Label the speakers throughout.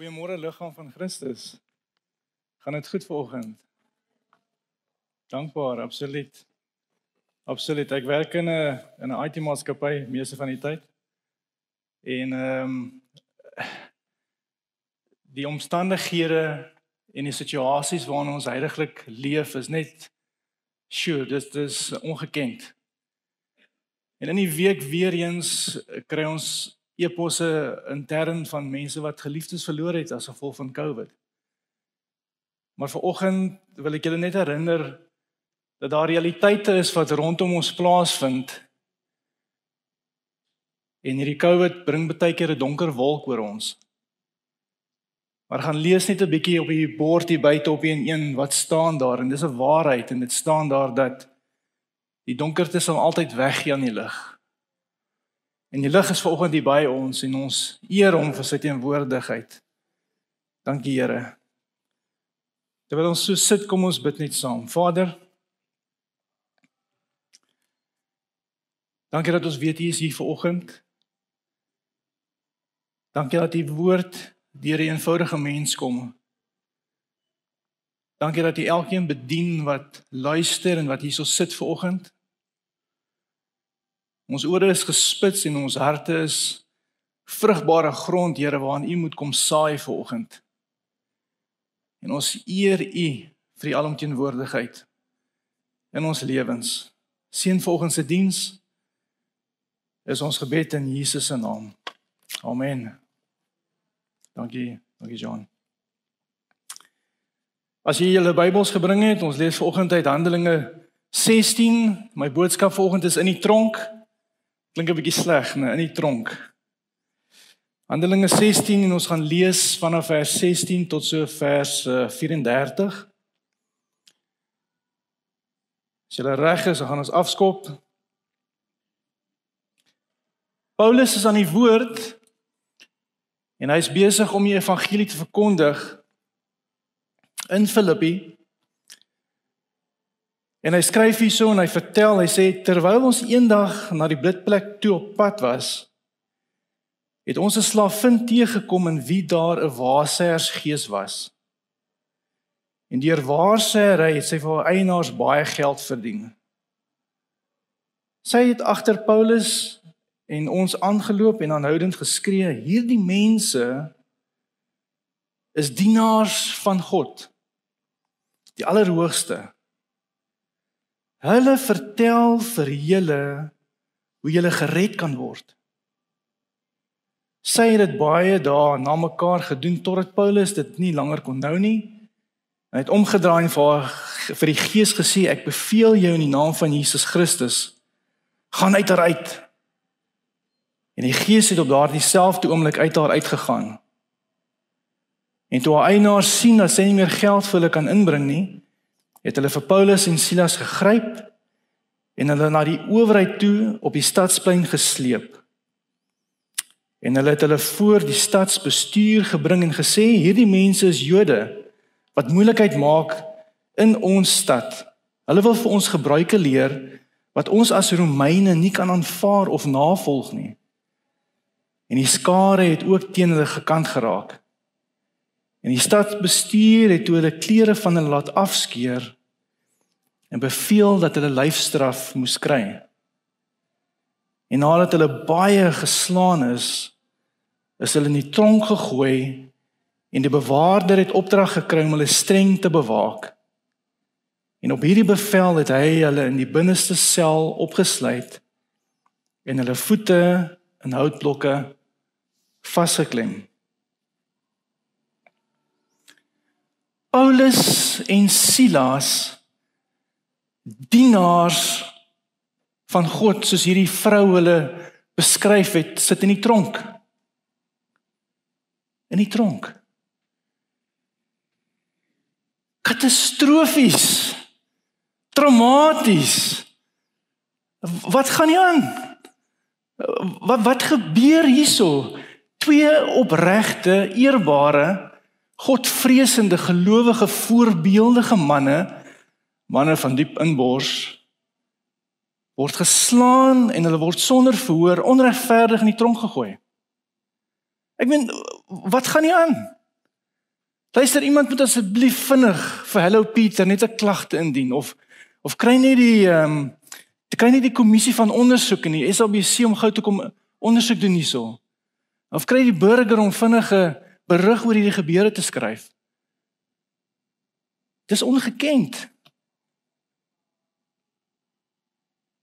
Speaker 1: Goeiemôre liggaam van Christus. Gaan dit goed vanoggend? Dankbaar, absoluut. Absoluut. Ek werk in 'n in 'n IT-maatskappy meeste van die tyd. En ehm um, die omstandighede en die situasies waarin ons heidaglik leef is net sure, dis dis ongekend. En in die week weer eens kry ons eposse intern van mense wat geliefdes verloor het as gevolg van COVID. Maar vanoggend wil ek julle net herinner dat daar realiteite is wat rondom ons plaasvind. En hierdie COVID bring baie keer 'n donker wolk oor ons. Maar gaan lees net 'n bietjie op die bord hier buite op 1:1 wat staan daar en dis 'n waarheid en dit staan daar dat die donkerte sal altyd weggaan in die lig. En die lig is vanoggend hier by ons en ons eer hom vir sy teenwoordigheid. Dankie Here. Terwyl ons so sit, kom ons bid net saam. Vader, Dankie dat ons weet U is hier vanoggend. Dankie dat U woord deur 'n eenvoudige mens kom. Dankie dat U elkeen bedien wat luister en wat hierso sit vanoggend. Ons ore is gespits en ons harte is vrugbare grond, Here, waarin U moet kom saai vanoggend. En ons eer U vir die alomteenwoordigheid in ons lewens. Seën vanoggend se diens. Is ons gebed in Jesus se naam. Amen. Dankie, dankie John. As jy julle Bybels gebring het, ons lees vanoggend uit Handelinge 16. My boodskap vanoggend is in die tronk. Klink 'n bietjie sleg, nee, in die tronk. Handelinge 16 en ons gaan lees vanaf vers 16 tot so vers 34. Eh, As jy reg is, gaan ons afskop. Paulus is aan die woord en hy's besig om die evangelie te verkondig in Filippi. En hy skryf hierso en hy vertel, hy sê terwyl ons eendag na die blitplek toe op pad was, het ons 'n slavin teëgekom in wie daar 'n waarsêers gees was. En deur waarsêery het sy vir haar eienaars baie geld verdien. Sy het agter Paulus en ons aangeloop en aanhoudend geskree: "Hierdie mense is dienaars van God, die Allerhoogste." Hulle vertel vir julle hoe julle gered kan word. Sy het dit baie dae na mekaar gedoen totdat Paulus dit nie langer kon nou nie. Hy het omgedraai en vir haar, vir die Gees gesê ek beveel jou in die naam van Jesus Christus gaan uit haar uit. En die Gees het op daardie selfde oomblik uit haar uitgegaan. En toe haar eienaars sien dat sy nie meer geld vir hulle kan inbring nie, het hulle vir Paulus en Silas gegryp en hulle na die owerheid toe op die stadsplein gesleep. En hulle het hulle voor die stadsbestuur gebring en gesê hierdie mense is Jode wat moeilikheid maak in ons stad. Hulle wil vir ons gebruike leer wat ons as Romeine nie kan aanvaar of navolg nie. En die skare het ook teen hulle gekant geraak. En die stadsbestuur het toe hulle klere van hulle laat afskeer en beveel dat hulle lyfstraf moes kry. En nadat hulle baie geslaan is, is hulle in die tronk gegooi en die bewaarder het opdrag gekry om hulle streng te bewaak. En op hierdie bevel het hy hulle in die binneste sel opgesluit en hulle voete in houtblokke vasgeklem. Paulus en Silas dienaars van God soos hierdie vrou hulle beskryf het, sit in die tronk. In die tronk. Katastrofies. Traumaties. Wat gaan nie aan? Wat wat gebeur hierso? Twee opregte, eerbare Godvreesende gelowige voorbeeldige manne manne van diep inbors word geslaan en hulle word sonder verhoor onregverdig in die tronk gegooi. Ek meen wat gaan nie aan? Luister, iemand moet asseblief vinnig vir Hello Peter net 'n klagte indien of of kry net die ehm um, kry net die kommissie van ondersoek in die SABC om gou toe kom ondersoek doen hierso. Of kry die burger om vinnige berig oor hierdie gebeure te skryf. Dis ongekend.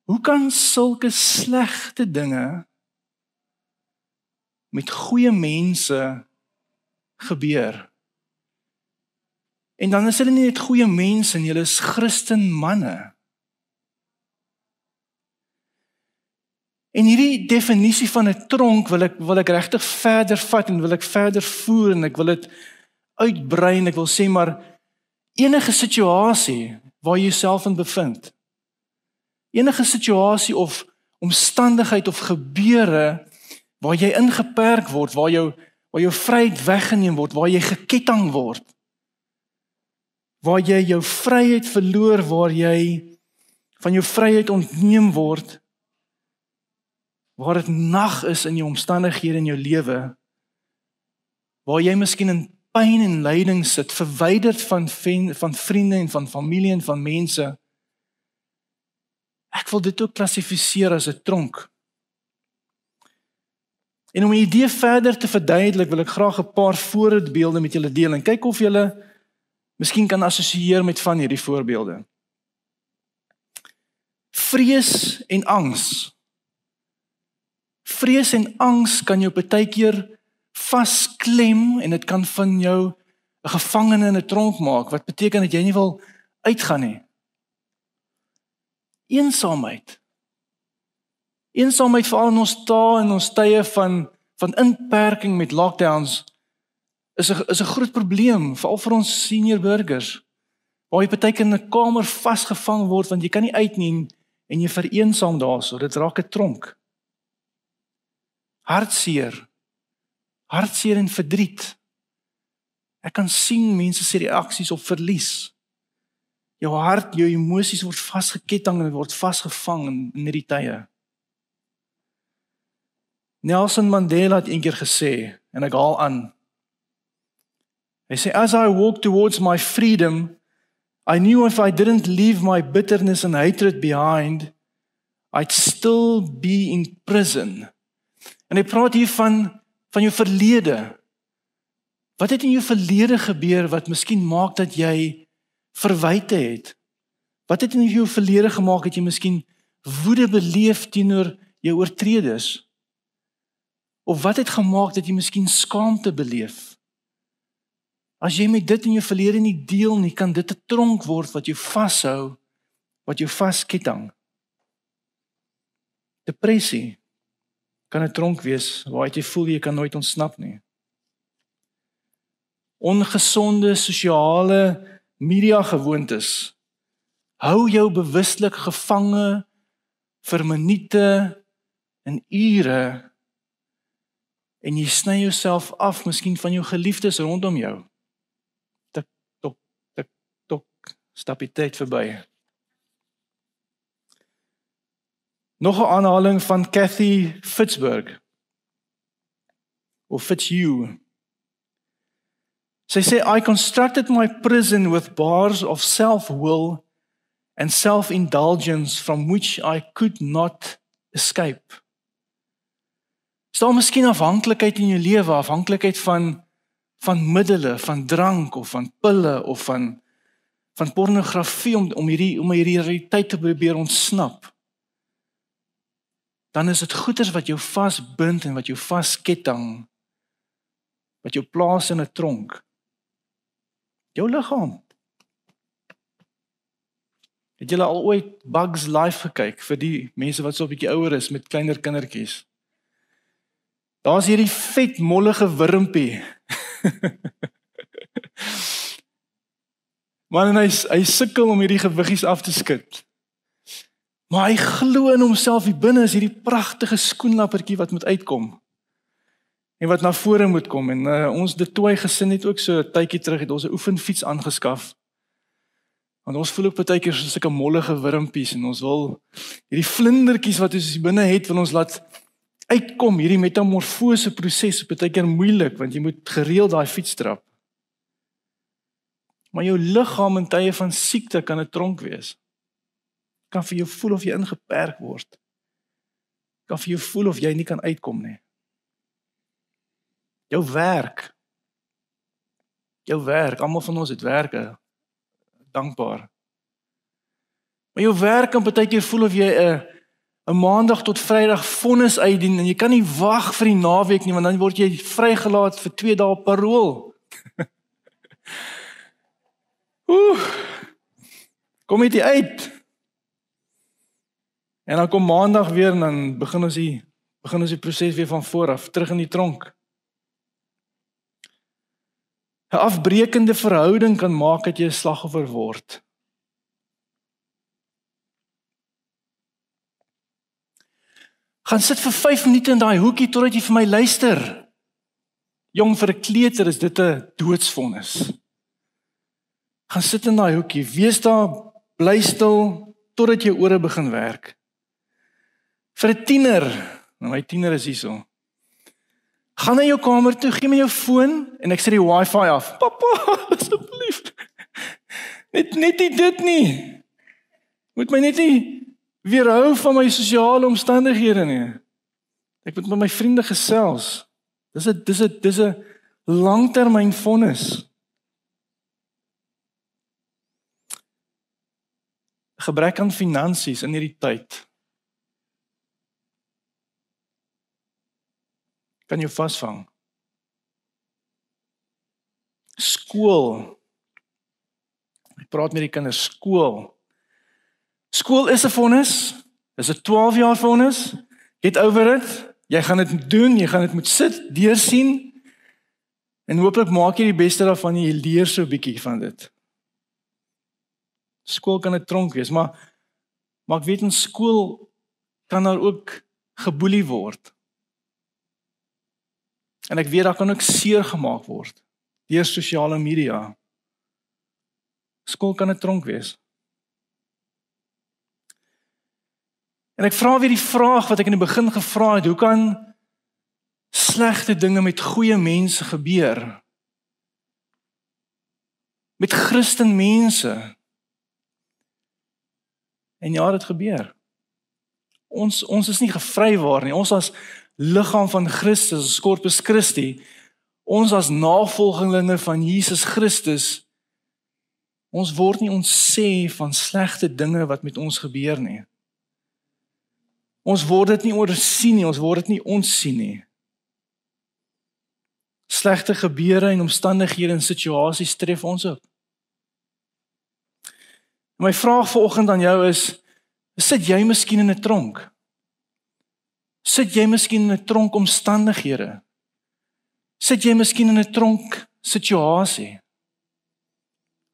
Speaker 1: Hoe kan sulke slegte dinge met goeie mense gebeur? En dan is hulle nie net goeie mense nie, hulle is Christen manne. En hierdie definisie van 'n tronk wil ek wil ek regtig verder vat en wil ek verder voer en ek wil dit uitbrei en ek wil sê maar enige situasie waar jy jouself in bevind. Enige situasie of omstandigheid of gebeure waar jy ingeperk word, waar jou waar jou vryheid weggeneem word, waar jy geketting word waar jy jou vryheid verloor, waar jy van jou vryheid ontneem word, waar dit nag is in jou omstandighede in jou lewe, waar jy miskien in pyn en lyding sit, verwyderd van ven, van vriende en van familie en van mense. Ek wil dit ook klassifiseer as 'n tronk. En om 'n idee verder te verduidelik, wil ek graag 'n paar voorbeelde met julle deel en kyk of julle miskien kan assosieer met van hierdie voorbeelde. Vrees en angs. Vrees en angs kan jou baie keer vasklem en dit kan van jou 'n gevangene in 'n tronk maak wat beteken dat jy nie wil uitgaan nie. Eensaamheid. Eensaamheid veral in ons taal en ons tye van van inperking met lockdowns is 'n is 'n groot probleem veral vir ons senior burgers. Waar jy partyke in 'n kamer vasgevang word want jy kan nie uit nie en jy vereensaam daarso. Dit raak 'n tronk. Hartseer. Hartseer en verdriet. Ek kan sien mense se reaksies op verlies. Jou hart, jou emosies word vasgeketting en word vasgevang in, in hierdie tye. Nelson Mandela het eendag gesê en ek haal aan Hy sê as I walk towards my freedom, I knew if I didn't leave my bitterness and hatred behind, I'd still be in prison. En hy praat hier van van jou verlede. Wat het in jou verlede gebeur wat miskien maak dat jy verwyte het? Wat het in jou verlede gemaak dat jy miskien woede beleef teenoor jou oortredes? Of wat het gemaak dat jy miskien skaamte beleef? As jy met dit in jou verlede nie deel nie, kan dit 'n tronk word wat jou vashou, wat jou vasketting. Depressie kan 'n tronk wees waar jy voel jy kan nooit ontsnap nie. Ongesonde sosiale media gewoontes hou jou bewuslik gevange vir minute en ure en jy sny jouself af miskien van jou geliefdes rondom jou. stap die tyd verby. Nog 'n aanhaling van Kathy Fitzberg. Of Fitzhugh. Sy sê I constructed my prison with bars of self-will and self-indulgence from which I could not escape. Staan miskien afhanklikheid in jou lewe, afhanklikheid van van middele, van drank of van pille of van van pornografie om om hierdie om hierdie realiteit te probeer ontsnap. Dan is dit goeders wat jou vasbind en wat jou vasketting wat jou plaas in 'n tronk. Jou liggaam. Het julle al ooit Bugs Life gekyk vir die mense wat so 'n bietjie ouer is met kleiner kindertjies? Daar's hierdie vet mollige wurmpie. Maar hy hy sukkel om hierdie gewiggies af te skud. Maar hy glo in homself hier binne is hierdie pragtige skoenlappertjie wat moet uitkom. En wat na vore moet kom en uh, ons dit toe gesin het ook so 'n tydjie terug het ons 'n oefenfiets aangeskaf. Want ons voel ook baie keer so sulke mollige wurmpies en ons wil hierdie vlindertjies wat ons hier binne het wil ons laat uitkom hierdie metamorfose proses is baie keer moeilik want jy moet gereeld daai fiets trap. Maar jou liggaam in tye van siekte kan 'n tronk wees. Kan vir jou voel of jy ingeperk word. Kan vir jou voel of jy nie kan uitkom nie. Jou werk. Jou werk, almal van ons het werke. Dankbaar. Maar jou werk kan baie keer voel of jy 'n 'n maandag tot vrydag vonnis uitdien en jy kan nie wag vir die naweek nie want dan word jy vrygelaat vir 2 dae parol. Ooh. Kom dit uit. En dan kom maandag weer en dan begin ons die begin ons die proses weer van voor af, terug in die tronk. 'n Afbreekende verhouding kan maak dat jy 'n slagoffer word. Gaan sit vir 5 minute in daai hoekie totdat jy vir my luister. Jong vir 'n kleuter is dit 'n doodsvonnis gaan sit in daai hoekie, wees daar, bly stil totdat jou ore begin werk. Vir 'n tiener, nou my tiener is hierso. Gaan na jou kamer toe, gee my jou foon en ek sit die wifi af. Pappa, asseblief. Net net dit nie. Moet my net nie weerhou van my sosiale omstandighede nie. Ek moet met my vriende gesels. Dis 'n dis 'n dis 'n langtermyn vonnis. gebrek aan finansies in hierdie tyd kan jou vasvang. Skool. Ek praat met die kinders skool. Skool is 'n vonnis. Dis 'n 12 jaar vonnis. Get over it. Jy gaan dit doen, jy gaan dit moet sit, deursien. En hooplik maak jy die beste daarvan jy leer so 'n bietjie van dit. Skool kan 'n tronk wees, maar maar ek weet in skool kan daar ook geboelie word. En ek weet daar kan ook seer gemaak word deur sosiale media. Skool kan 'n tronk wees. En ek vra weer die vraag wat ek in die begin gevra het, hoe kan slegte dinge met goeie mense gebeur? Met Christen mense En ja, dit gebeur. Ons ons is nie gevrywaar nie. Ons as liggaam van Christus, Corpus Christi, ons as navolgelinge van Jesus Christus, ons word nie ontsê van slegte dinge wat met ons gebeur nie. Ons word dit nie oorsien nie, ons word dit nie ontsien nie. Slegte gebeure en omstandighede en situasies tref ons ook. My vraag vanoggend aan jou is: sit jy miskien in 'n tronk? Sit jy miskien in 'n tronk omstandighede? Sit jy miskien in 'n tronk situasie?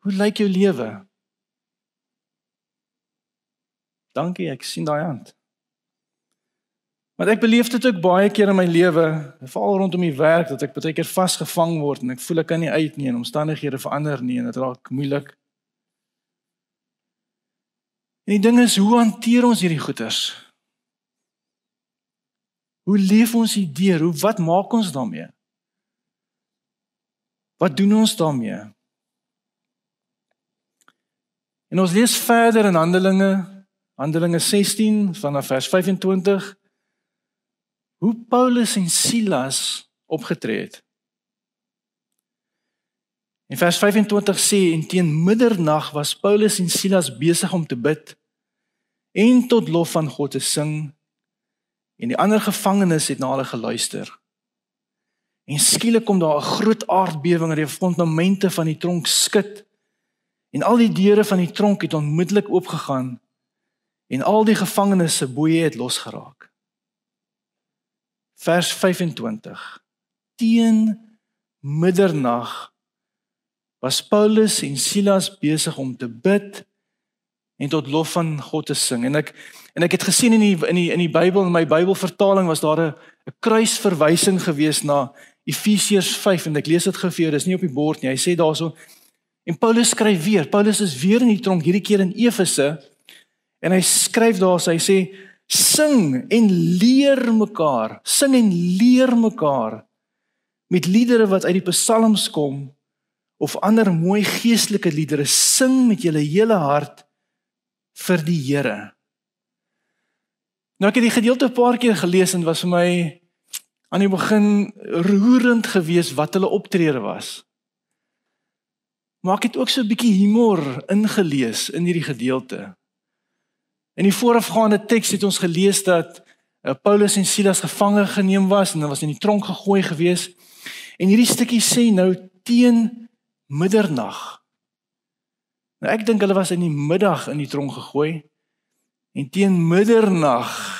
Speaker 1: Hoe lyk jou lewe? Dankie, ek sien daai hand. Maar ek beleef dit ook baie keer in my lewe, veral rondom die werk dat ek baie keer vasgevang word en ek voel ek kan nie uit nie en omstandighede verander nie en dit raak moeilik. En die ding is, hoe hanteer ons hierdie goeters? Hoe leef ons hier deur? Hoe wat maak ons daarmee? Wat doen ons daarmee? En ons lees verder in Handelinge, Handelinge 16 vanaf vers 25 hoe Paulus en Silas opgetree het. In vers 25 sê en teen middernag was Paulus en Silas besig om te bid en tot lof van God te sing en die ander gevangenes het na hulle geluister. En skielik kom daar 'n groot aardbewing en die fondamente van die tronk skud en al die deure van die tronk het onmiddellik oopgegaan en al die gevangenes se boeye het losgeraak. Vers 25 Teen middernag was Paulus en Silas besig om te bid en tot lof van God te sing. En ek en ek het gesien in die in die in die Bybel in my Bybelvertaling was daar 'n 'n kruisverwysing gewees na Efesiërs 5 en ek lees dit gou vir jou. Dis nie op die bord nie. Hy sê daarso en Paulus skryf weer. Paulus is weer in die tronk hierdie keer in Efese en hy skryf daarso hy sê sing en leer mekaar. Sing en leer mekaar met liedere wat uit die psalms kom of ander mooi geestelike liedere, sing met julle hele hart vir die Here. Nou ek het die gedeelte 'n paar keer gelees en was vir my aan die begin roerend geweest wat hulle optrede was. Maar ek het ook so 'n bietjie humor ingelees in hierdie gedeelte. In die voorafgaande teks het ons gelees dat uh, Paulus en Silas gevange geneem was en hulle was in die tronk gegooi gewees. En hierdie stukkie sê nou teen middernag. Nou ek dink hulle was in die middag in die tronk gegooi. En teen middernag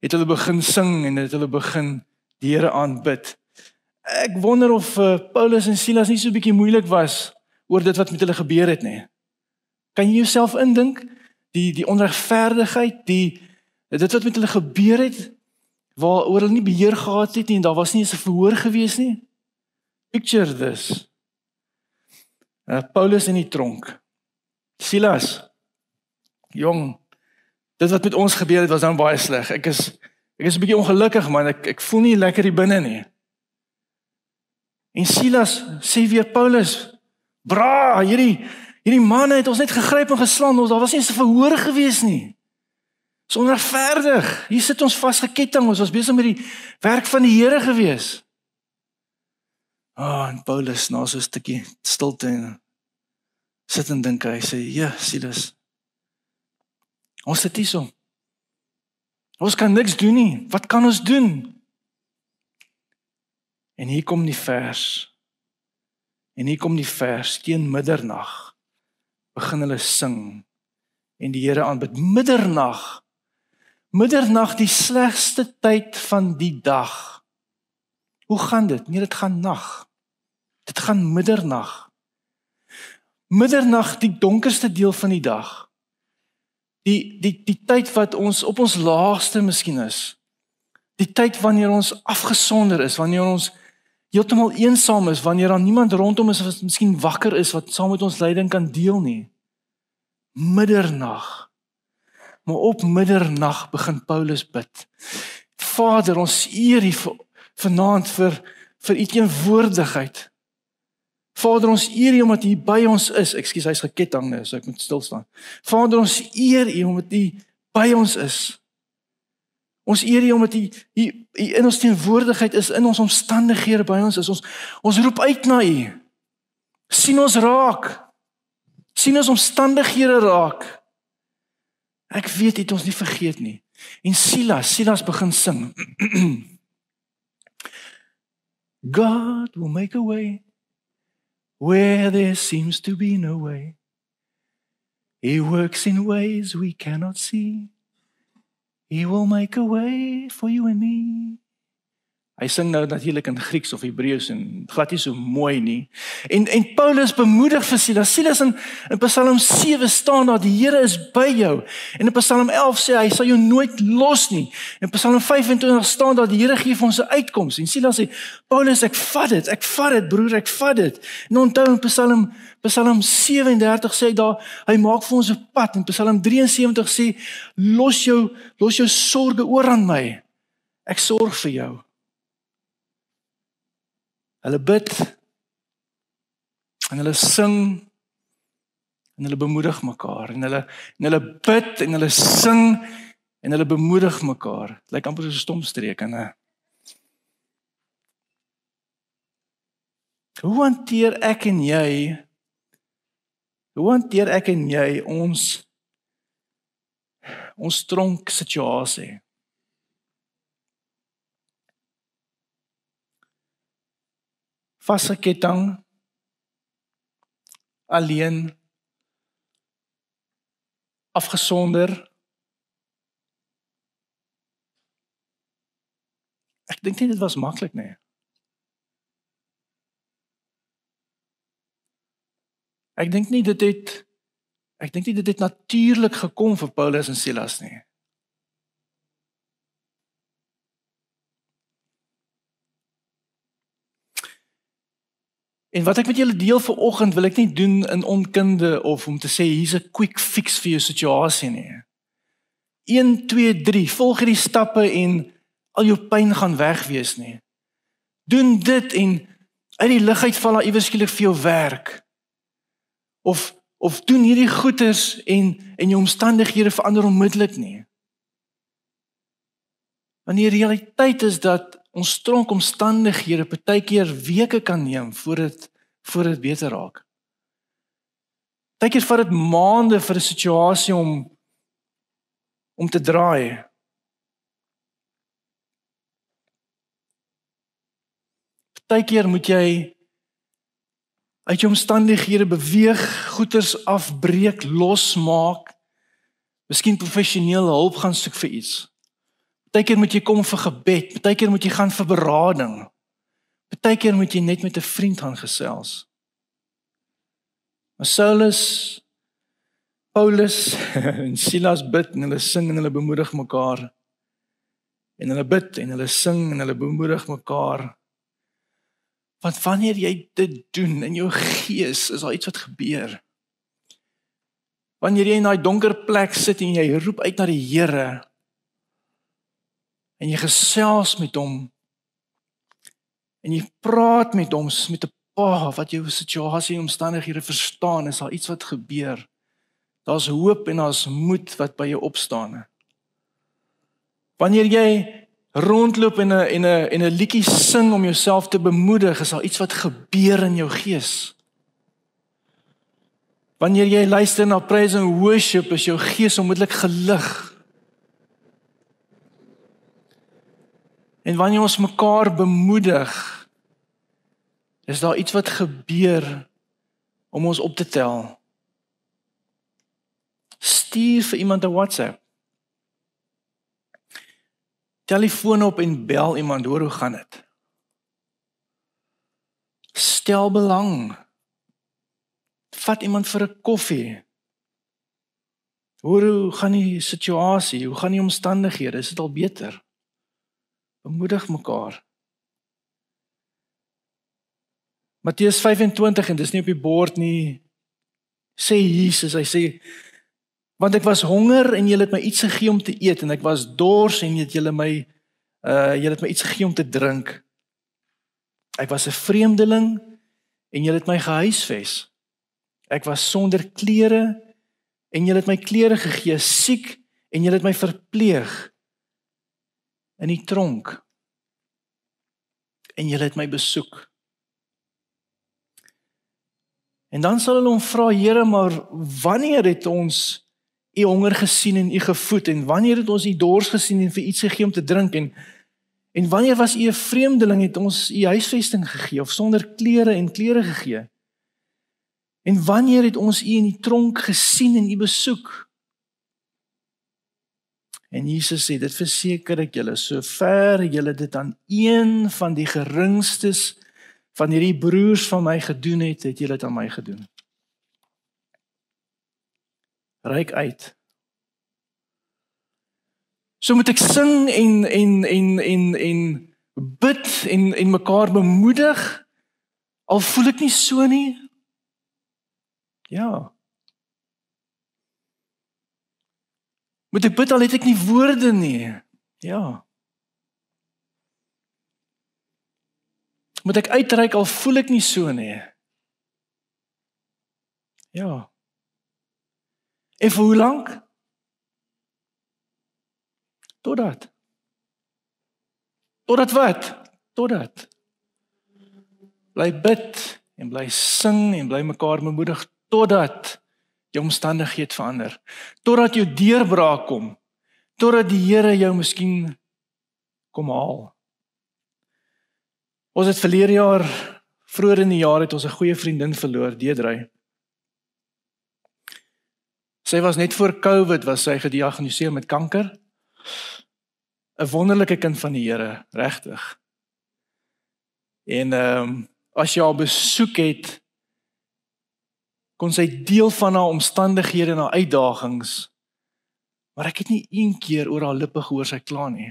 Speaker 1: het hulle begin sing en het hulle begin die Here aanbid. Ek wonder of uh, Paulus en Silas nie so 'n bietjie moeilik was oor dit wat met hulle gebeur het nie. Kan jy jouself indink die die onregverdigheid, die dit wat met hulle gebeur het waaroor hulle nie beheer gehad het nie en daar was nie eens 'n verhoor gewees nie? Picture this. Uh, Paulus in die tronk. Silas. Jong. Dit wat met ons gebeur het was dan baie sleg. Ek is ek is 'n bietjie ongelukkig man. Ek ek voel nie lekker hier binne nie. En Silas sê weer Paulus, "Bra, hierdie hierdie manne het ons net gegryp en geslaan. Ons daar was nie 'n verhoor gewees nie." Sonder verdig. Hier sit ons vasgeketting. Ons was besig met die werk van die Here gewees. Ah, oh, en Paulus na so 'n stukkie stilte en sit en dink hy sê, "Ja, Silas. Ons sit hier. Ons kan niks doen nie. Wat kan ons doen?" En hier kom die vers. En hier kom die vers teen middernag. Begin hulle sing en die Here aanbid middernag. Middernag die slegste tyd van die dag. Hoe gaan dit? Nee, dit gaan nag. Dit gaan middernag. Middernag die donkerste deel van die dag. Die die die tyd wat ons op ons laagste miskien is. Die tyd wanneer ons afgesonder is, wanneer ons heeltemal eensaam is, wanneer daar niemand rondom is wat miskien wakker is wat saam met ons lyding kan deel nie. Middernag. Maar op middernag begin Paulus bid. Vader, ons eer U vanaand vir vir U teenwoordigheid. Vader ons eer U omdat U by ons is. Ekskuus, hy's geketting nou, so ek moet stil staan. Vader ons eer U omdat U by ons is. Ons eer U omdat U U in ons teenwoordigheid is in ons omstandighede by ons is. Ons ons roep uit na U. sien ons raak. sien ons omstandighede raak. Ek weet U het ons nie vergeet nie. En Silas, Silas begin sing. God will make a way where there seems to be no way. He works in ways we cannot see. He will make a way for you and me. Hy sing nou natuurlik in Grieks of Hebreëus en glad nie so mooi nie. En en Paulus bemoedig vir Silas. Silas in in Psalm 7 staan daar die Here is by jou. En in Psalm 11 sê hy sal jou nooit los nie. En Psalm 25 staan daar die Here gee vir ons 'n uitkoms. En Silas sê Paulus ek vat dit. Ek vat dit broer, ek vat dit. En onthou in Psalm Psalm 37 sê daar hy maak vir ons 'n pad. En Psalm 73 sê los jou los jou sorges oor aan my. Ek sorg vir jou. Hulle bid en hulle sing en hulle bemoedig mekaar en hulle en hulle bid en hulle sing en hulle bemoedig mekaar. Lyk amper so 'n stom streek en 'n Hoe hanteer ek en jy Hoe hanteer ek en jy ons ons tronk situasie? Vasgeketting alleen afgesonder. Ek dink nie dit was maklik nie. Ek dink nie dit het ek dink nie dit het natuurlik gekom vir Paulus en Silas nie En wat ek met julle deel vir oggend wil ek nie doen in onkunde of om te sê hier's 'n quick fix vir jou situasie nie. 1 2 3 volg hierdie stappe en al jou pyn gaan weg wees nie. Doen dit en Uit die uit val daar iewers skielik vir jou werk. Of of doen hierdie goeders en en jou omstandighede verander onmiddellik nie. Wanneer die realiteit is dat ons stronk omstandighede partykeer weke kan neem voordat voor dit beter raak. Partykeer vat dit maande vir 'n situasie om om te draai. Partykeer moet jy uit jou omstandighede beweeg, goeters afbreek, losmaak. Miskien professionele hulp gaan soek vir iets. Partykeer moet jy kom vir gebed, partykeer moet jy gaan vir berading. Partykeer moet jy net met 'n vriend gaan gesels. Maar Saulus Paulus en Silas bid en hulle sing en hulle bemoedig mekaar. En hulle bid en hulle sing en hulle bemoedig mekaar. Want wanneer jy dit doen in jou gees, is daar iets wat gebeur. Wanneer jy in daai donker plek sit en jy roep uit na die Here en jy gesels met hom en jy praat met hom met 'n pa wat jou situasie en omstandighede verstaan, is daar iets wat gebeur. Daar's hoop en daar's moed wat by jou opstaan. Wanneer jy rondloop en 'n en 'n en 'n liedjie sing om jouself te bemoedig, is daar iets wat gebeur in jou gees. Wanneer jy luister na praise and worship, is jou gees onmiddellik gelig. En wanneer ons mekaar bemoedig, is daar iets wat gebeur om ons op te tel. Stuur vir iemand 'n WhatsApp telefoon op en bel iemand, hoor hoe gaan dit? Stel belang. Vat iemand vir 'n koffie. Hoor hoe gaan die situasie? Hoe gaan die omstandighede? Is dit al beter? Bemoedig mekaar. Matteus 25 en dis nie op die bord nie. Sê Jesus, hy sê Want ek was honger en julle het my iets gegee om te eet en ek was dors en julle my uh julle het my iets gegee om te drink. Ek was 'n vreemdeling en julle het my gehuisves. Ek was sonder klere en julle het my klere gegee, siek en julle het my verpleeg in die tronk. En julle het my besoek. En dan sal hulle hom vra, Here, maar wanneer het ons u honger gesien en u gevoed? En wanneer het ons u dors gesien en vir iets gegee om te drink? En en wanneer was u 'n vreemdeling? Het ons u huisvesting gegee of sonder klere en klere gegee? En wanneer het ons u in die tronk gesien en u besoek en Jesus sê dit verseker ek julle sover julle dit aan een van die geringstes van hierdie broers van my gedoen het het julle dit aan my gedoen reik uit. So moet ek sing en en en en en bid en en mekaar bemoedig al voel ek nie so nie. Ja. Moet ek bid al het ek nie woorde nie. Ja. Moet ek uitreik al voel ek nie so nie. Ja. En vir hoe lank? Totdat. Totdat wat? Totdat. Bly bid en bly sing en bly mekaar bemoedig totdat jou omstandighede verander. Totdat jou deurbraak kom. Totdat die Here jou miskien kom haal. Ons het verlede jaar vroeër in die jaar het ons 'n goeie vriendin verloor, Deedrey. Sy was net voor Covid was sy gediagnoseer met kanker. 'n Wonderlike kind van die Here, regtig. En ehm um, as jy haar besoek het, kon sy deel van haar omstandighede en haar uitdagings. Maar ek het nie een keer oor haar lippe gehoor sy kla nie.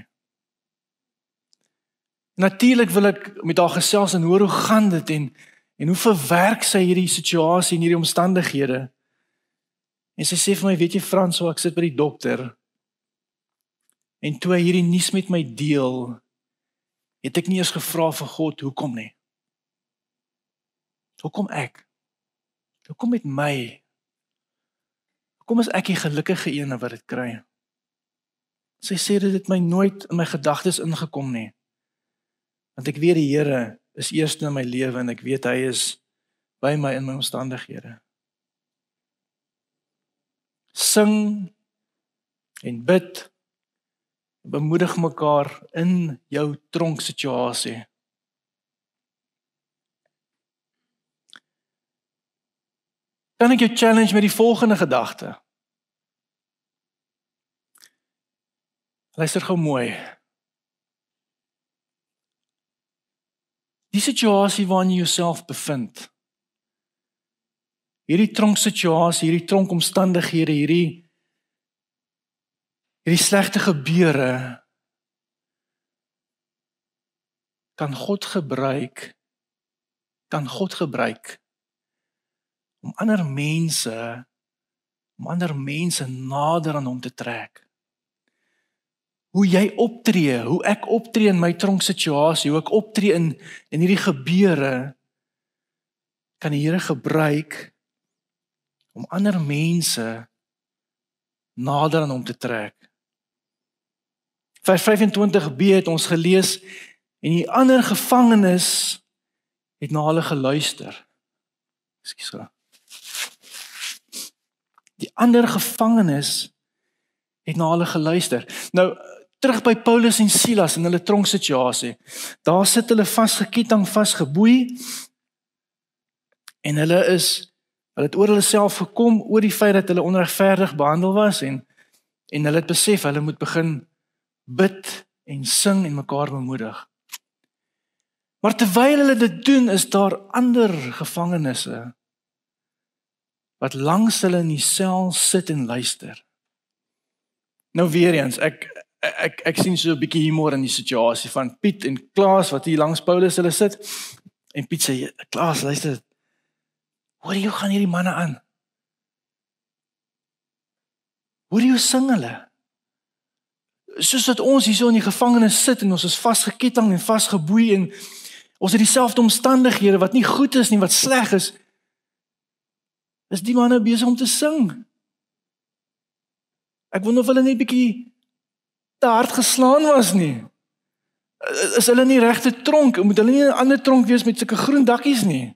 Speaker 1: Natuurlik wil ek met haar gesels en hoor hoe gaan dit en en hoe verwerk sy hierdie situasie en hierdie omstandighede? En sy sê vir my, weet jy Frans, so ek sit by die dokter. En toe hy hierdie nuus met my deel, het ek nie eens gevra vir God hoekom nie. Hoekom ek? Hoekom met my? Hoekom is ek die gelukkige een wat dit kry? Sy sê dit het my nooit in my gedagtes ingekom nie. Want ek weet die Here is eerste in my lewe en ek weet hy is by my in my omstandighede. Sing en bid bemoedig mekaar in jou tronksituasie. Kan ek jou challenge met die volgende gedagte? Luister gou mooi. Die situasie waarin jy jouself bevind. Hierdie tronksituasie, hierdie tronkomstandighede, hierdie hierdie slegte gebeure kan God gebruik kan God gebruik om ander mense om ander mense nader aan hom te trek. Hoe jy optree, hoe ek optree in my tronksituasie, hoe ek optree in in hierdie gebeure kan die Here gebruik om ander mense nader aan hom te trek. Vers 25b het ons gelees en die ander gevangenes het na hulle geluister. Ekskuus. Die ander gevangenes het na hulle geluister. Nou terug by Paulus en Silas in hulle tronksituasie. Daar sit hulle vasgeketting, vasgeboei en hulle is hulle het oor hulle self gekom oor die feit dat hulle onregverdig behandel was en en hulle het besef hulle moet begin bid en sing en mekaar bemoedig. Maar terwyl hulle dit doen, is daar ander gevangenes wat langs hulle in die sel sit en luister. Nou weer eens, ek ek ek sien so 'n bietjie humor in die situasie van Piet en Klaas wat hier langs Paulus hulle sit. En Piet sê, "Klaas, luister. Hoor jy gaan hierdie manne aan? Hoor jy sing hulle?" soos wat ons hierso in die gevangenis sit en ons is vasgeketting en vasgeboei en ons het dieselfde omstandighede wat nie goed is nie, wat sleg is. Is die manne besig om te sing? Ek wonder of hulle net bietjie te hard geslaan was nie. Is hulle nie regte tronk? Moet hulle nie 'n ander tronk wees met sulke groen dakkies nie?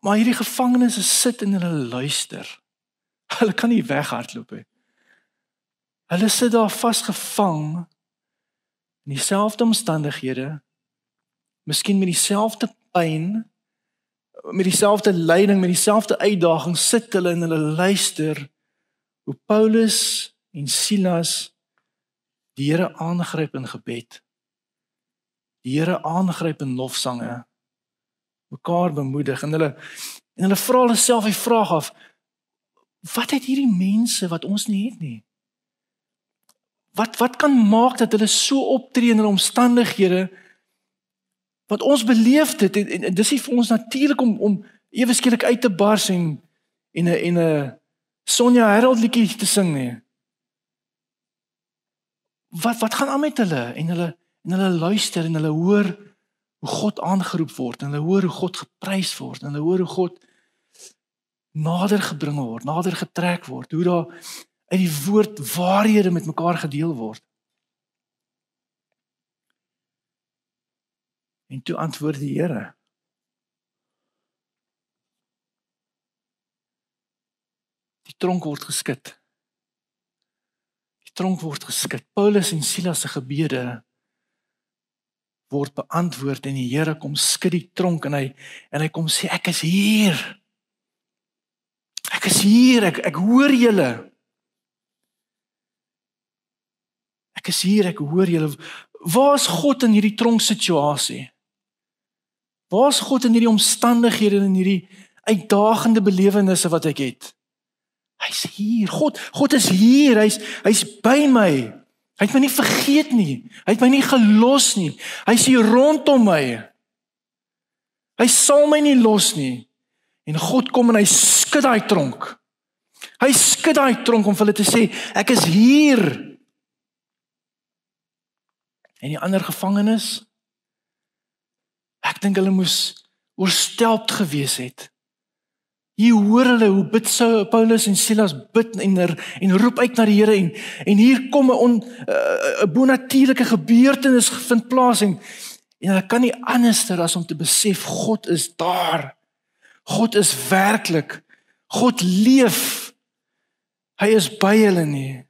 Speaker 1: Maar hierdie gevangenes sit en hulle luister. Hulle kan nie weghardloop nie. Hulle sit daar vasgevang in dieselfde omstandighede. Miskien met dieselfde pyn, met dieselfde lyding, met dieselfde uitdaging sit hulle en hulle luister hoe Paulus en Silas die Here aangryp in gebed. Die Here aangryp in lofsange. mekaar bemoedig en hulle en hulle vra hulle self die vraag af wat het hierdie mense wat ons nie het nie wat wat kan maak dat hulle so optree in hulle omstandighede wat ons beleef dit en, en, en dis nie vir ons natuurlik om om ewe skielik uit te bars en en 'n en 'n Sonja Harold liedjie te sing nie. Wat wat gaan aan met hulle en hulle en hulle luister en hulle hoor hoe God aangeroep word en hulle hoor hoe God geprys word en hulle hoor hoe God nader gebring word, nader getrek word, hoe daar uit die woord waarhede met mekaar gedeel word. En toe antwoord die Here. Die tronk word geskit. Die tronk word geskit. Paulus en Silas se gebede word beantwoord en die Here kom skud die tronk en hy en hy kom sê ek is hier. Ek is hier. Ek ek hoor julle. Ek is hier, ek hoor julle. Waar is God in hierdie tronksituasie? Waar is God in hierdie omstandighede en in hierdie uitdagende belewennisse wat ek het? Hy's hier. God, God is hier. Hy's hy's by my. Hy het my nie vergeet nie. Hy het my nie gelos nie. Hy's hier rondom my. Hy sal my nie los nie. En God kom en hy skud daai tronk. Hy skud daai tronk om vir hulle te sê, ek is hier. En die ander gevangenes Ek dink hulle moes oorstelp gewees het. Hier hoor hulle hoe bid sou Paulus en Silas bid en er, en roep uit na die Here en en hier kom 'n 'n uh, bonatuurlike gebeurtenis vind plaas en en hulle kan nie anderster as om te besef God is daar. God is werklik. God leef. Hy is by hulle nie.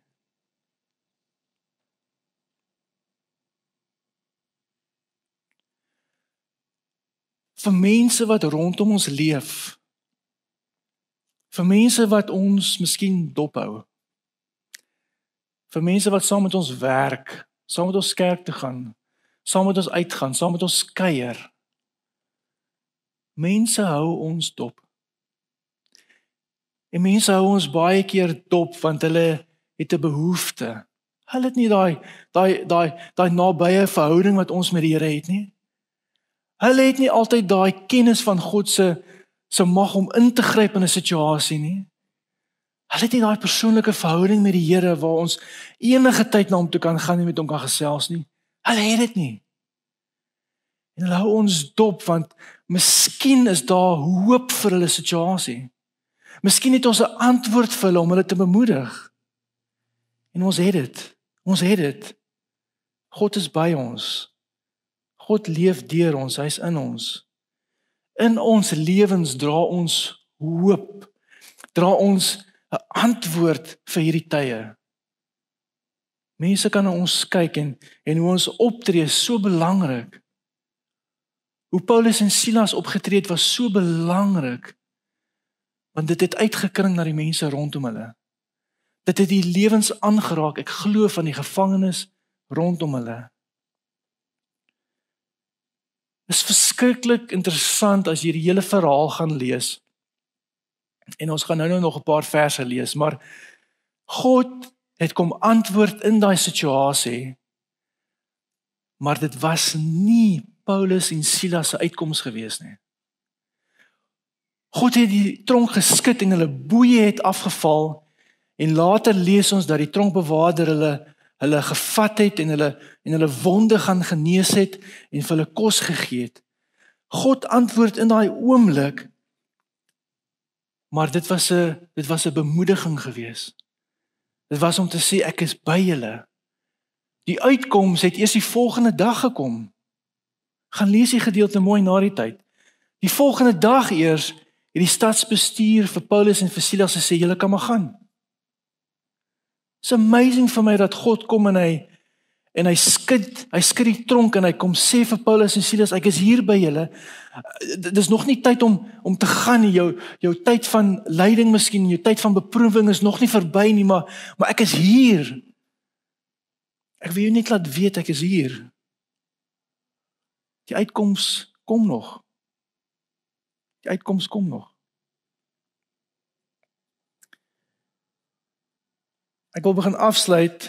Speaker 1: Vir mense wat rondom ons leef vir mense wat ons miskien dophou vir mense wat saam met ons werk saam met ons kerk te gaan saam met ons uitgaan saam met ons kuier. Mense hou ons dop. En mense hou ons baie keer dop want hulle het 'n behoefte. Hulle het nie daai daai daai daai nabye verhouding wat ons met die Here het nie Hulle het nie altyd daai kennis van God se se mag om in te gryp in 'n situasie nie. Hulle het nie daai persoonlike verhouding met die Here waar ons enige tyd na hom toe kan gaan en met hom kan gesels nie. Hulle het dit nie. En hulle hou ons dop want miskien is daar hoop vir hulle situasie. Miskien het ons 'n antwoord vir hulle om hulle te bemoedig. En ons het dit. Ons het dit. God is by ons. God leef deur ons, hy's in ons. In ons lewens dra ons hoop. Dra ons 'n antwoord vir hierdie tye. Mense kan na ons kyk en en hoe ons optree so belangrik. Hoe Paulus en Silas opgetree het was so belangrik want dit het uitgekring na die mense rondom hulle. Dit het die lewens aangeraak. Ek glo van die gevangenes rondom hulle. Is verskriklik interessant as jy die hele verhaal gaan lees. En ons gaan nou nou nog 'n paar verse lees, maar God het kom antwoord in daai situasie. Maar dit was nie Paulus en Silas se uitkoms gewees nie. God het die tronk geskit en hulle boeye het afgeval en later lees ons dat die tronkbewaarder hulle hulle gevat het en hulle en hulle wonde gaan genees het en vir hulle kos gegee het. God antwoord in daai oomblik. Maar dit was 'n dit was 'n bemoediging geweest. Dit was om te sê ek is by julle. Die uitkoms het eers die volgende dag gekom. Gaan lees die gedeelte mooi na die tyd. Die volgende dag eers het die stadsbestuur vir Paulus en vir Silas gesê julle kan maar gaan. It's amazing vir my dat God kom en hy en hy skud, hy skud die tronk en hy kom sê vir Paulus en Silas, ek is hier by julle. Dis nog nie tyd om om te gaan nie. Jou jou tyd van lyding miskien, jou tyd van beproewing is nog nie verby nie, maar maar ek is hier. Ek wil jou net laat weet ek is hier. Die uitkoms kom nog. Die uitkoms kom nog. Ek wil begin afsluit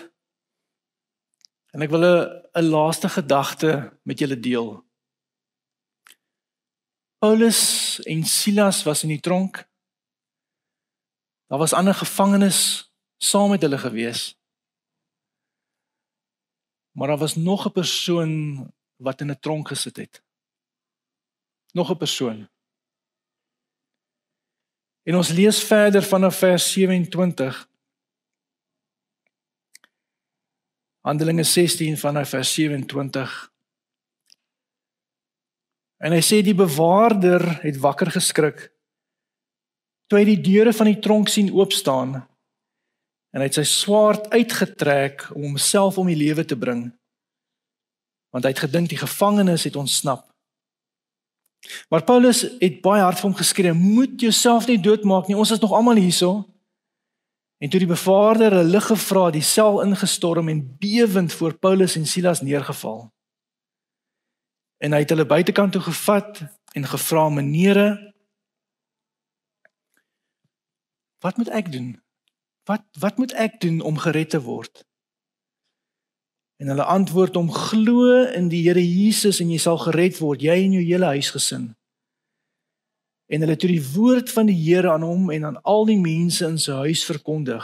Speaker 1: en ek wil 'n laaste gedagte met julle deel. Paulus en Silas was in die tronk. Daar was ander gevangenes saam met hulle gewees. Maar daar was nog 'n persoon wat in 'n tronk gesit het. Nog 'n persoon. En ons lees verder vanaf vers 27. Handelinge 16 vanaf vers 27. En hy sê die bewaarder het wakker geskrik toe hy die deure van die tronk sien oop staan en hy het sy swaard uitgetrek om homself om die lewe te bring want hy het gedink die gevangenes het ontsnap. Maar Paulus het baie hard vir hom geskree: "Moet jouself nie doodmaak nie. Ons is nog almal hierso." En toe die bevaarder hulle gevra, die sel ingestorm en bewend voor Paulus en Silas neergeval. En hy het hulle buitekant toe gevat en gevra: "Menere, wat moet ek doen? Wat wat moet ek doen om gered te word?" En hulle antwoord hom: "Glo in die Here Jesus en jy sal gered word, jy en jou hele huisgesin." En hulle het die woord van die Here aan hom en aan al die mense in sy huis verkondig.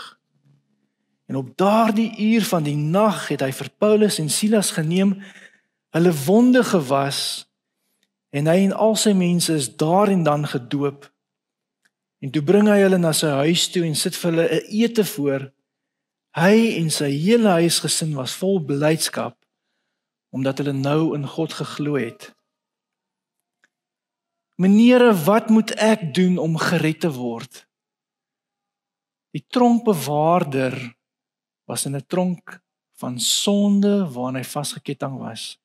Speaker 1: En op daardie uur van die nag het hy vir Paulus en Silas geneem, hulle wonde gewas En hy en al sy mense is daar en dan gedoop. En toe bring hy hulle na sy huis toe en sit vir hulle 'n ete voor. Hy en sy hele huisgesin was vol blydskap omdat hulle nou in God geglo het. Meneere, wat moet ek doen om gered te word? Die tronkbewaarder was in 'n tronk van sonde waarin hy vasgeketting was.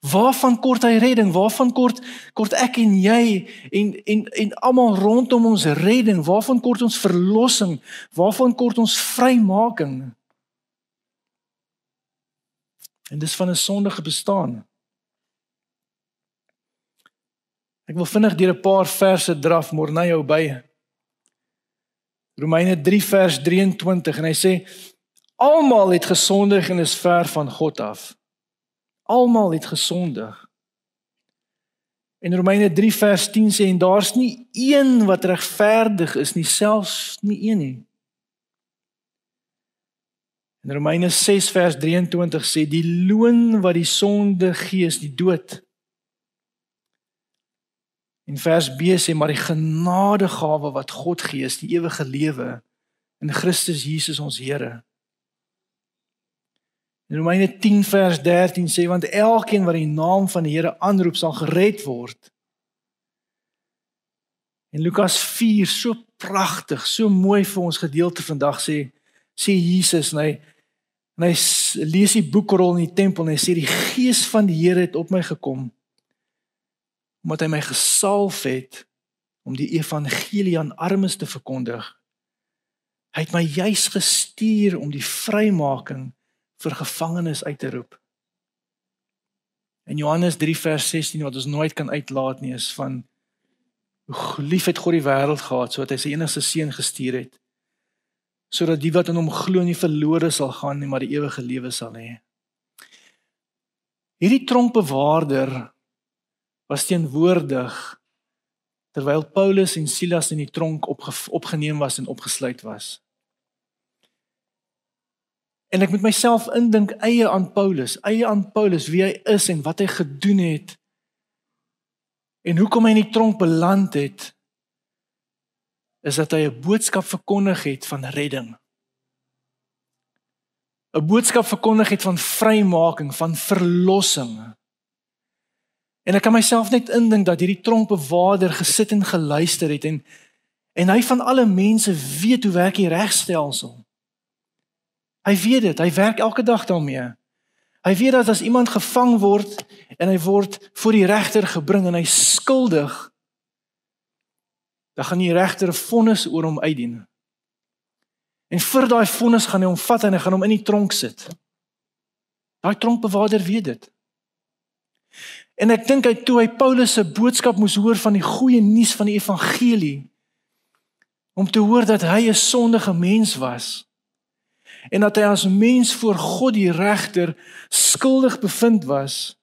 Speaker 1: Waarvan kort hy redding? Waarvan kort kort ek en jy en en en almal rondom ons redding? Waarvan kort ons verlossing? Waarvan kort ons vrymaking? En dis van 'n sondige bestaan. Ek wil vinnig deur 'n paar verse draf môre na jou by. Romeine 3 vers 23 en hy sê almal het gesondig en is ver van God af. Almal het gesondig. En Romeine 3 vers 10 sê en daar's nie een wat regverdig is nie, selfs nie een nie. En Romeine 6 vers 23 sê die loon wat die sonde gee is die dood. En vers B sê maar die genadegawe wat God gee is die ewige lewe in Christus Jesus ons Here. In Romeine 10 vers 13 sê want elkeen wat die naam van die Here aanroep sal gered word. En Lukas 4 so pragtig, so mooi vir ons gedeelte vandag sê sê Jesus en hy en hy lees die boekrol in die tempel en hy sê die gees van die Here het op my gekom omdat hy my gesalf het om die evangelie aan armes te verkondig. Hy het my juis gestuur om die vrymaking vir gevangenes uit te roep. In Johannes 3 vers 16 wat ons nooit kan uitlaat nie is van hoe lief het God die wêreld gehad sodat hy sy enigste seun gestuur het sodat die wat in hom glo nie verlore sal gaan nie maar die ewige lewe sal hê. Hierdie tronkbewaarder was teenwoordig terwyl Paulus en Silas in die tronk opgeneem was en opgesluit was. En ek moet myself indink eie aan Paulus, eie aan Paulus wie hy is en wat hy gedoen het. En hoekom hy in die tronk beland het is dat hy 'n boodskap verkondig het van redding. 'n Boodskap verkondig het van vrymaking, van verlossing. En ek kan myself net indink dat hierdie tronkbewaarder gesit en geluister het en en hy van alle mense weet hoe werk die regstelsel. Hy weet dit, hy werk elke dag daarmee. Hy weet dat as iemand gevang word en hy word voor die regter gebring en hy skuldig, dan gaan die regter 'n vonnis oor hom uitdien. En vir daai vonnis gaan hy hom vat en hy gaan hom in die tronk sit. Daai tronkbewaarder weet dit. En ek dink hy toe hy Paulus se boodskap moes hoor van die goeie nuus van die evangelie om te hoor dat hy 'n sondige mens was en dat hy as mens voor God die regter skuldig bevind was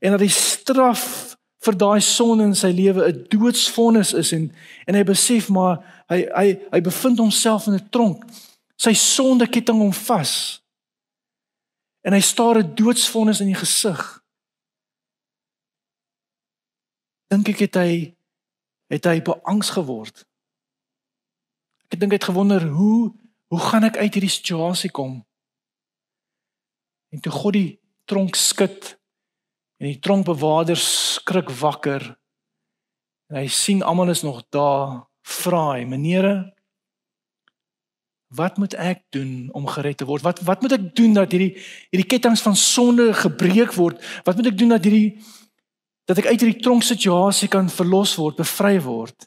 Speaker 1: en dat die straf vir daai sonde in sy lewe 'n doodsvonnis is en en hy besef maar hy hy hy bevind homself in 'n tronk. Sy sonde ketting hom vas en hy staar 'n doodsvonnis in die gesig dink ek het hy het hy beangs geword. Ek dink hy het gewonder hoe hoe gaan ek uit hierdie situasie kom? En toe God die tronk skud en die tronkbewaarder skrik wakker en hy sien almal is nog daar, vra hy: "Meneere, wat moet ek doen om gered te word? Wat wat moet ek doen dat hierdie hierdie kettinge van sonde gebreek word? Wat moet ek doen dat hierdie dat ek uit hierdie tronksituasie kan verlos word, bevry word.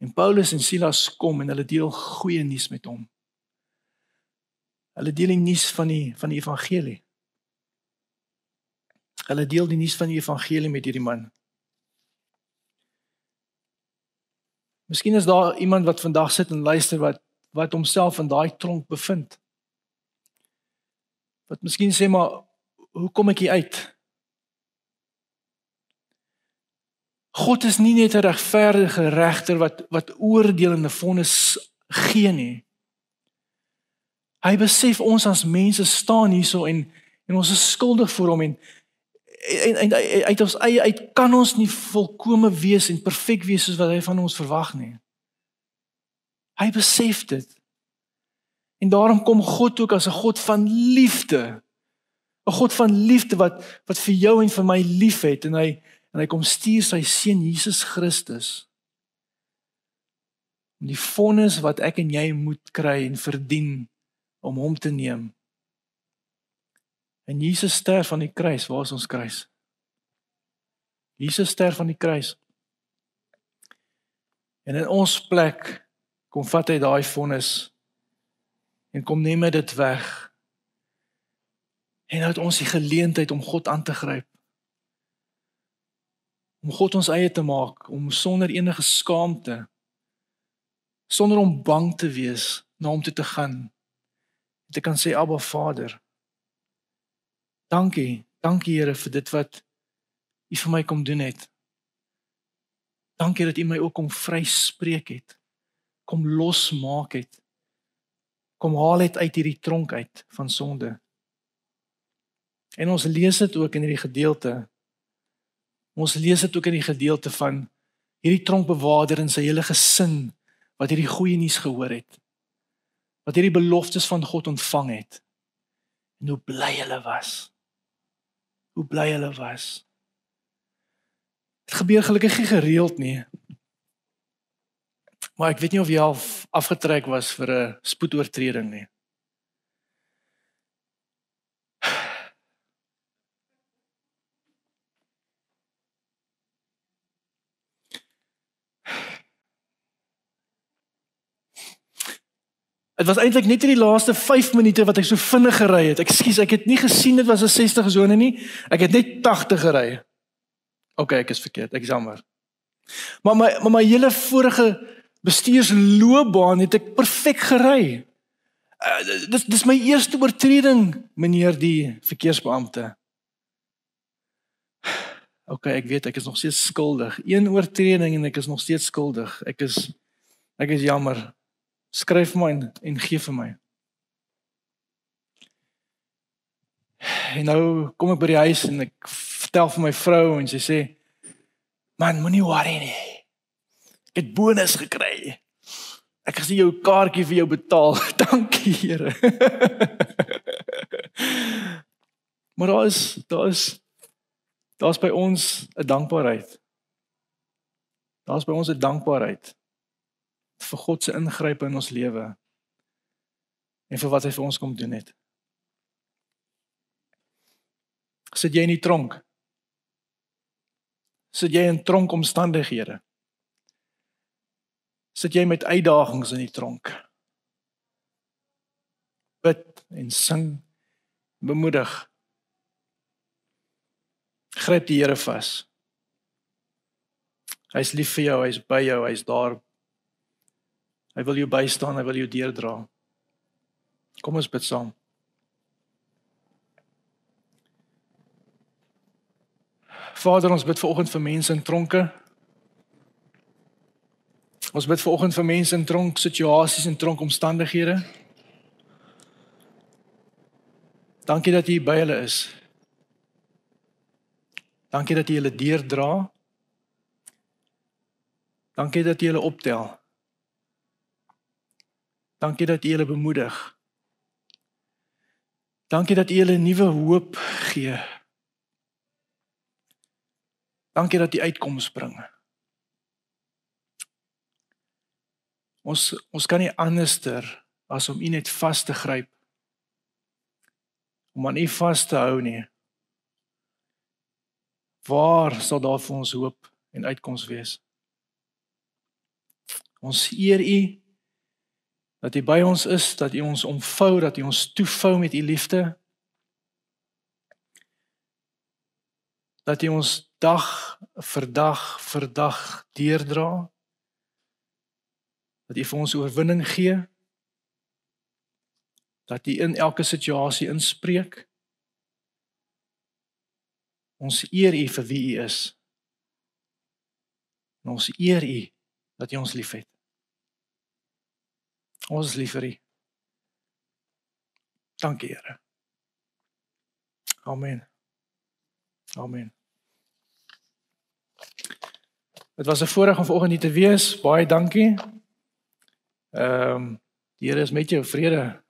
Speaker 1: En Paulus en Silas kom en hulle deel goeie nuus met hom. Hulle deel die nuus van die van die evangelie. Hulle deel die nuus van die evangelie met hierdie man. Miskien is daar iemand wat vandag sit en luister wat wat homself in daai tronk bevind. Wat miskien sê maar hoe kom ek hier uit? God is nie net 'n regverdige regter wat wat oordelende vonnis gee nie. Hy besef ons as mense staan hierso en en ons is skuldig voor hom en en, en uit ons eie uit kan ons nie volkome wees en perfek wees soos wat hy van ons verwag nie. Hy besef dit. En daarom kom God ook as 'n God van liefde. 'n God van liefde wat wat vir jou en vir my liefhet en hy en hy kom stuur sy seun Jesus Christus om die vonnis wat ek en jy moet kry en verdien om hom te neem. En Jesus sterf aan die kruis, waar is ons kruis? Jesus sterf aan die kruis. En in ons plek kom vat hy daai vonnis en kom neem dit weg. En nou het ons die geleentheid om God aan te gryp. Om God ons eie te maak, om sonder enige skaamte sonder om bang te wees na hom toe te gaan. Te kan sê Abba Vader. Dankie, dankie Here vir dit wat U vir my kom doen het. Dankie dat U my ook kom vryspreek het. Kom losmaak het. Kom haal het uit hierdie tronk uit van sonde. En ons lees dit ook in hierdie gedeelte. Ons lees dit ook in die gedeelte van hierdie tronkbewaarder en sy hele gesin wat hierdie goeie nuus gehoor het. Wat hierdie beloftes van God ontvang het. En hoe bly hulle was hoe bly hulle was. Dit gebeur gelukkig nie gereeld nie. Maar ek weet nie of jy al afgetrek was vir 'n spoedoortreding nie. Dit was eintlik net in die laaste 5 minute wat ek so vinnig gery het. Ekskuus, ek het nie gesien dit was 'n 60 sone nie. Ek het net 80 gery. OK, ek is verkeerd. Ek jammer. Maar my maar my hele vorige bestuursloopbaan het ek perfek gery. Uh, dis dis my eerste oortreding, meneer die verkeersbeampte. OK, ek weet ek is nog steeds skuldig. Een oortreding en ek is nog steeds skuldig. Ek is ek is jammer skryf my en, en gee vir my. En nou kom ek by die huis en ek vertel vir my vrou en sy sê: "Man, moenie worry nie. Ek het bonus gekry. Ek gesien jou kaartjie vir jou betaal. Dankie, Here." maar daar is daar is daar's by ons 'n dankbaarheid. Daar's by ons 'n dankbaarheid vir God se ingrype in ons lewe en vir wat hy vir ons kom doen het. Sit jy in die tronk? Sit jy in tronkomstandighede? Sit jy met uitdagings in die tronk? Bid en sing bemoedig. Gryp die Here vas. Hy's lief vir jou, hy's by jou, hy's daar Hy wil jou bystaan, hy wil jou deurdra. Kom ons bid saam. Vader, ons bid ver oggend vir mense in tronke. Ons bid ver oggend vir mense in tronk situasies en tronk omstandighede. Dankie dat U by hulle is. Dankie dat U hulle deurdra. Dankie dat U hulle optel. Dankie dat U hulle bemoedig. Dankie dat U hulle nuwe hoop gee. Dankie dat U uitkoms bring. Ons ons kan nie anderster as om U net vas te gryp. Om aan U vas te hou nie. Waar sal daar vir ons hoop en uitkoms wees? Ons eer U dat U by ons is, dat U ons omvou, dat U ons toevou met U liefde. Dat U ons dag vir dag vir dag deurdra. Dat U vir ons oorwinning gee. Dat U in elke situasie inspreek. Ons eer U vir wie U is. En ons eer U dat U ons liefhet. Ons is lief vir U. Dankie, Here. Amen. Amen. Dit was 'n voorreg om vanoggend hier te wees. Baie dankie. Ehm um, die Here is met jou vrede